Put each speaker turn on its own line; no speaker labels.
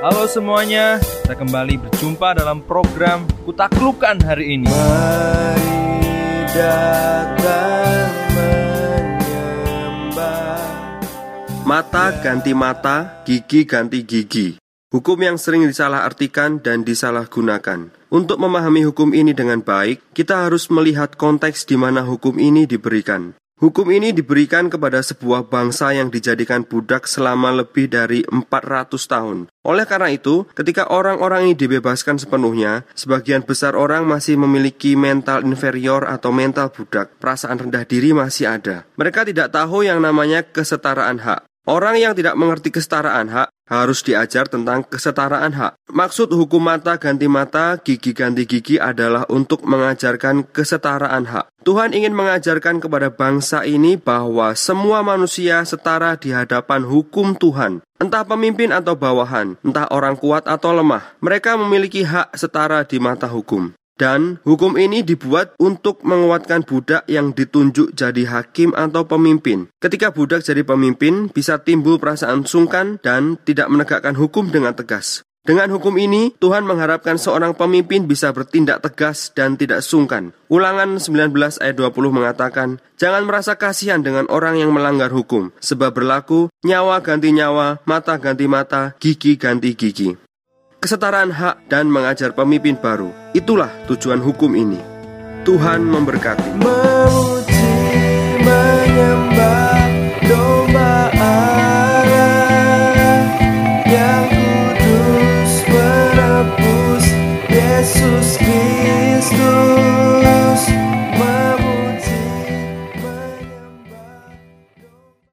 Halo semuanya, kita kembali berjumpa dalam program Kutaklukkan hari ini.
Mari datang menyembah
Mata ganti mata, gigi ganti gigi. Hukum yang sering disalahartikan dan disalahgunakan. Untuk memahami hukum ini dengan baik, kita harus melihat konteks di mana hukum ini diberikan. Hukum ini diberikan kepada sebuah bangsa yang dijadikan budak selama lebih dari 400 tahun. Oleh karena itu, ketika orang-orang ini dibebaskan sepenuhnya, sebagian besar orang masih memiliki mental inferior atau mental budak. Perasaan rendah diri masih ada. Mereka tidak tahu yang namanya kesetaraan hak. Orang yang tidak mengerti kesetaraan hak harus diajar tentang kesetaraan hak. Maksud hukum mata ganti mata, gigi ganti gigi adalah untuk mengajarkan kesetaraan hak. Tuhan ingin mengajarkan kepada bangsa ini bahwa semua manusia setara di hadapan hukum Tuhan. Entah pemimpin atau bawahan, entah orang kuat atau lemah, mereka memiliki hak setara di mata hukum. Dan hukum ini dibuat untuk menguatkan budak yang ditunjuk jadi hakim atau pemimpin. Ketika budak jadi pemimpin, bisa timbul perasaan sungkan dan tidak menegakkan hukum dengan tegas. Dengan hukum ini, Tuhan mengharapkan seorang pemimpin bisa bertindak tegas dan tidak sungkan. Ulangan 19 ayat 20 mengatakan, Jangan merasa kasihan dengan orang yang melanggar hukum, sebab berlaku nyawa ganti nyawa, mata ganti mata, gigi ganti gigi kesetaraan hak dan mengajar pemimpin baru. Itulah tujuan hukum ini. Tuhan memberkati.